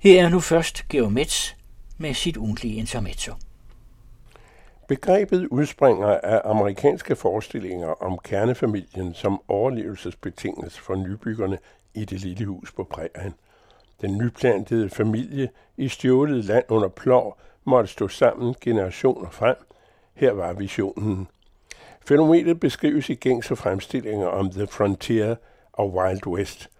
Her er nu først Geomets med sit ugentlige intermezzo. Begrebet udspringer af amerikanske forestillinger om kernefamilien som overlevelsesbetingelse for nybyggerne i det lille hus på prærien. Den nyplantede familie i stjålet land under plov måtte stå sammen generationer frem. Her var visionen. Fænomenet beskrives i gængse fremstillinger om The Frontier og Wild West –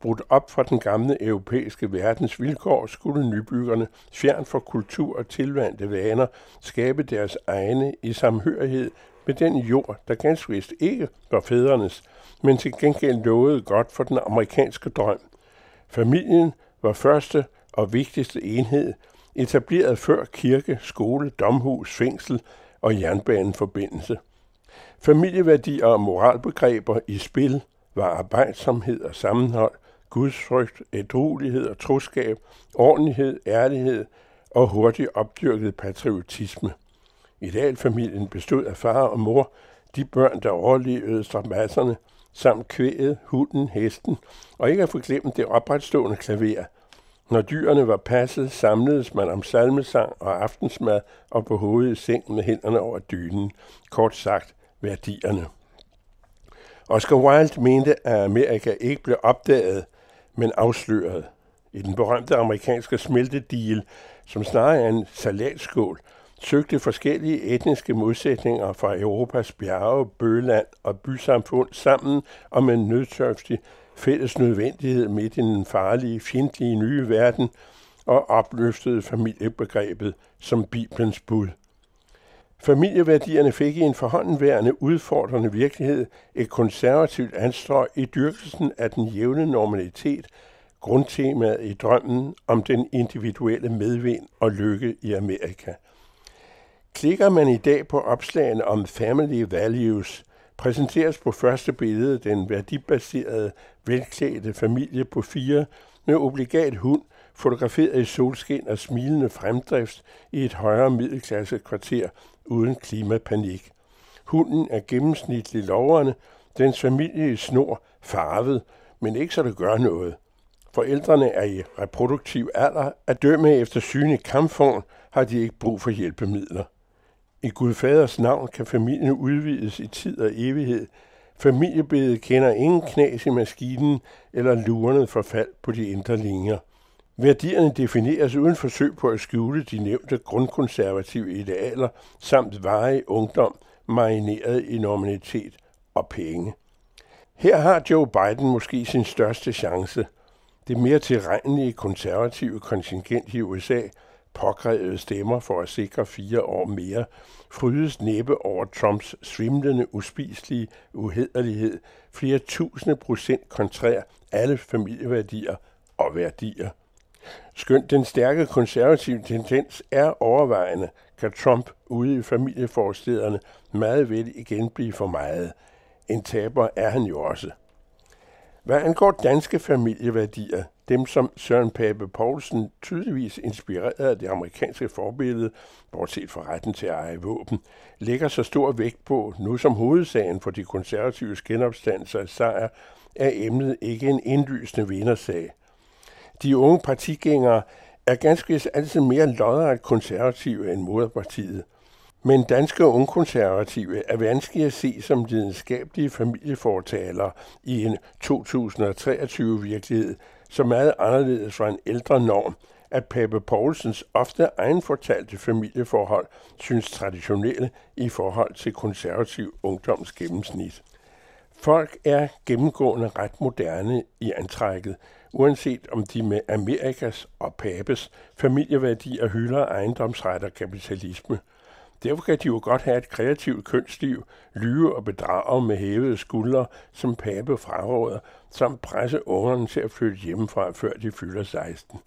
Brudt op fra den gamle europæiske verdens vilkår, skulle nybyggerne, fjern for kultur og tilvandte vaner, skabe deres egne i samhørighed med den jord, der ganske vist ikke var fædrenes, men til gengæld lovede godt for den amerikanske drøm. Familien var første og vigtigste enhed, etableret før kirke, skole, domhus, fængsel og jernbaneforbindelse. Familieværdier og moralbegreber i spil var arbejdsomhed og sammenhold – gudsfrygt, ædruelighed og troskab, ordentlighed, ærlighed og hurtigt opdyrket patriotisme. Idealfamilien bestod af far og mor, de børn, der overlevede stramasserne, samt kvæget, hunden, hesten, og ikke at forglemme det opretstående klaver. Når dyrene var passet, samledes man om salmesang og aftensmad og på hovedet i sengen med hænderne over dynen. Kort sagt, værdierne. Oscar Wilde mente, at Amerika ikke blev opdaget, men afsløret. I den berømte amerikanske smeltedeal, som snarere er en salatskål, søgte forskellige etniske modsætninger fra Europas bjerge, bøland og bysamfund sammen om en nødtørftig fælles nødvendighed midt i den farlige, fjendtlige nye verden og opløftede familiebegrebet som Bibelens bud. Familieværdierne fik i en forhåndenværende udfordrende virkelighed et konservativt anstrøg i dyrkelsen af den jævne normalitet, grundtemaet i drømmen om den individuelle medvind og lykke i Amerika. Klikker man i dag på opslagene om family values, præsenteres på første billede den værdibaserede, velklædte familie på fire med obligat hund, fotograferet i solskin og smilende fremdrift i et højere middelklasse kvarter uden klimapanik. Hunden er gennemsnitlig loverne, dens familie i snor farvet, men ikke så det gør noget. Forældrene er i reproduktiv alder. At dømme efter syne kampform har de ikke brug for hjælpemidler. I Gudfaders navn kan familien udvides i tid og evighed. Familiebedet kender ingen knas i maskinen eller lurende forfald på de indre linjer. Værdierne defineres uden forsøg på at skjule de nævnte grundkonservative idealer samt varig ungdom, marineret i normalitet og penge. Her har Joe Biden måske sin største chance. Det mere tilregnelige konservative kontingent i USA påkrævede stemmer for at sikre fire år mere, frydes næppe over Trumps svimlende, uspiselige uhederlighed, flere tusinde procent kontrær alle familieværdier og værdier. Skønt den stærke konservative tendens er overvejende, kan Trump ude i familieforstederne meget vel igen blive for meget. En taber er han jo også. Hvad angår danske familieværdier, dem som Søren Pape Poulsen tydeligvis inspireret af det amerikanske forbillede, bortset fra retten til at eje våben, lægger så stor vægt på, nu som hovedsagen for de konservative genopstandelser af sejr, er emnet ikke en indlysende vindersag. De unge partigængere er ganske vist altid mere lodret konservative end moderpartiet. Men danske ungkonservative er vanskelige at se som lidenskabelige familiefortalere i en 2023-virkelighed, som meget anderledes fra en ældre norm, at Pape Poulsens ofte egenfortalte familieforhold synes traditionelle i forhold til konservativ ungdoms gennemsnit. Folk er gennemgående ret moderne i antrækket, uanset om de med Amerikas og Papes familieværdier hylder ejendomsret og kapitalisme. Derfor kan de jo godt have et kreativt kønsliv, lyve og bedrage med hævede skuldre, som Pape fraråder, samt presse ungerne til at flytte hjemmefra, før de fylder 16.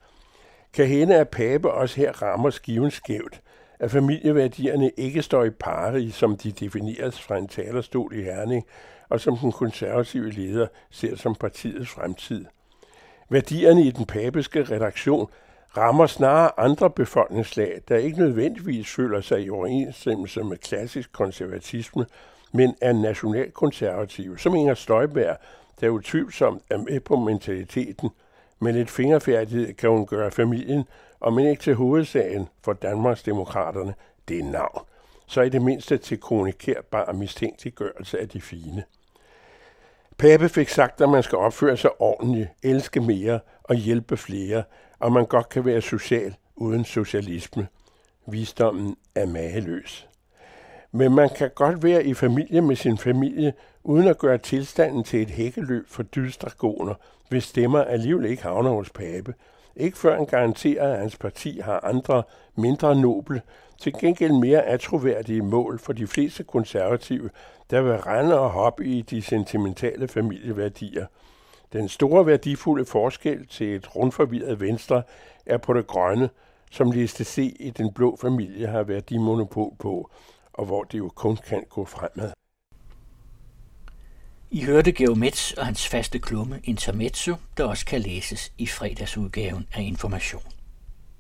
Kan hende, at Pape også her rammer skiven skævt, at familieværdierne ikke står i pari, som de defineres fra en talerstol i Herning, og som den konservative leder ser som partiets fremtid. Værdierne i den papiske redaktion rammer snarere andre befolkningslag, der ikke nødvendigvis føler sig i overensstemmelse med klassisk konservatisme, men er nationalkonservative, som Inger Støjberg, der utvivlsomt er med på mentaliteten, Med lidt fingerfærdighed kan hun gøre familien, og men ikke til hovedsagen for Danmarks Demokraterne, det er navn, så i det mindste til kommunikerbar mistænkeliggørelse af de fine. Pape fik sagt, at man skal opføre sig ordentligt, elske mere og hjælpe flere, og man godt kan være social uden socialisme. Visdommen er mageløs. Men man kan godt være i familie med sin familie, uden at gøre tilstanden til et hækkeløb for dydstragoner, hvis stemmer alligevel ikke havner hos Pape. Ikke før han garanterer, at hans parti har andre, mindre noble, til gengæld mere atroværdige mål for de fleste konservative, der vil rende og hoppe i de sentimentale familieværdier. Den store værdifulde forskel til et rundforvirret venstre er på det grønne, som Liste C i den blå familie har værdimonopol på, og hvor det jo kun kan gå fremad. I hørte Geomets og hans faste klumme Intermezzo, der også kan læses i fredagsudgaven af Information.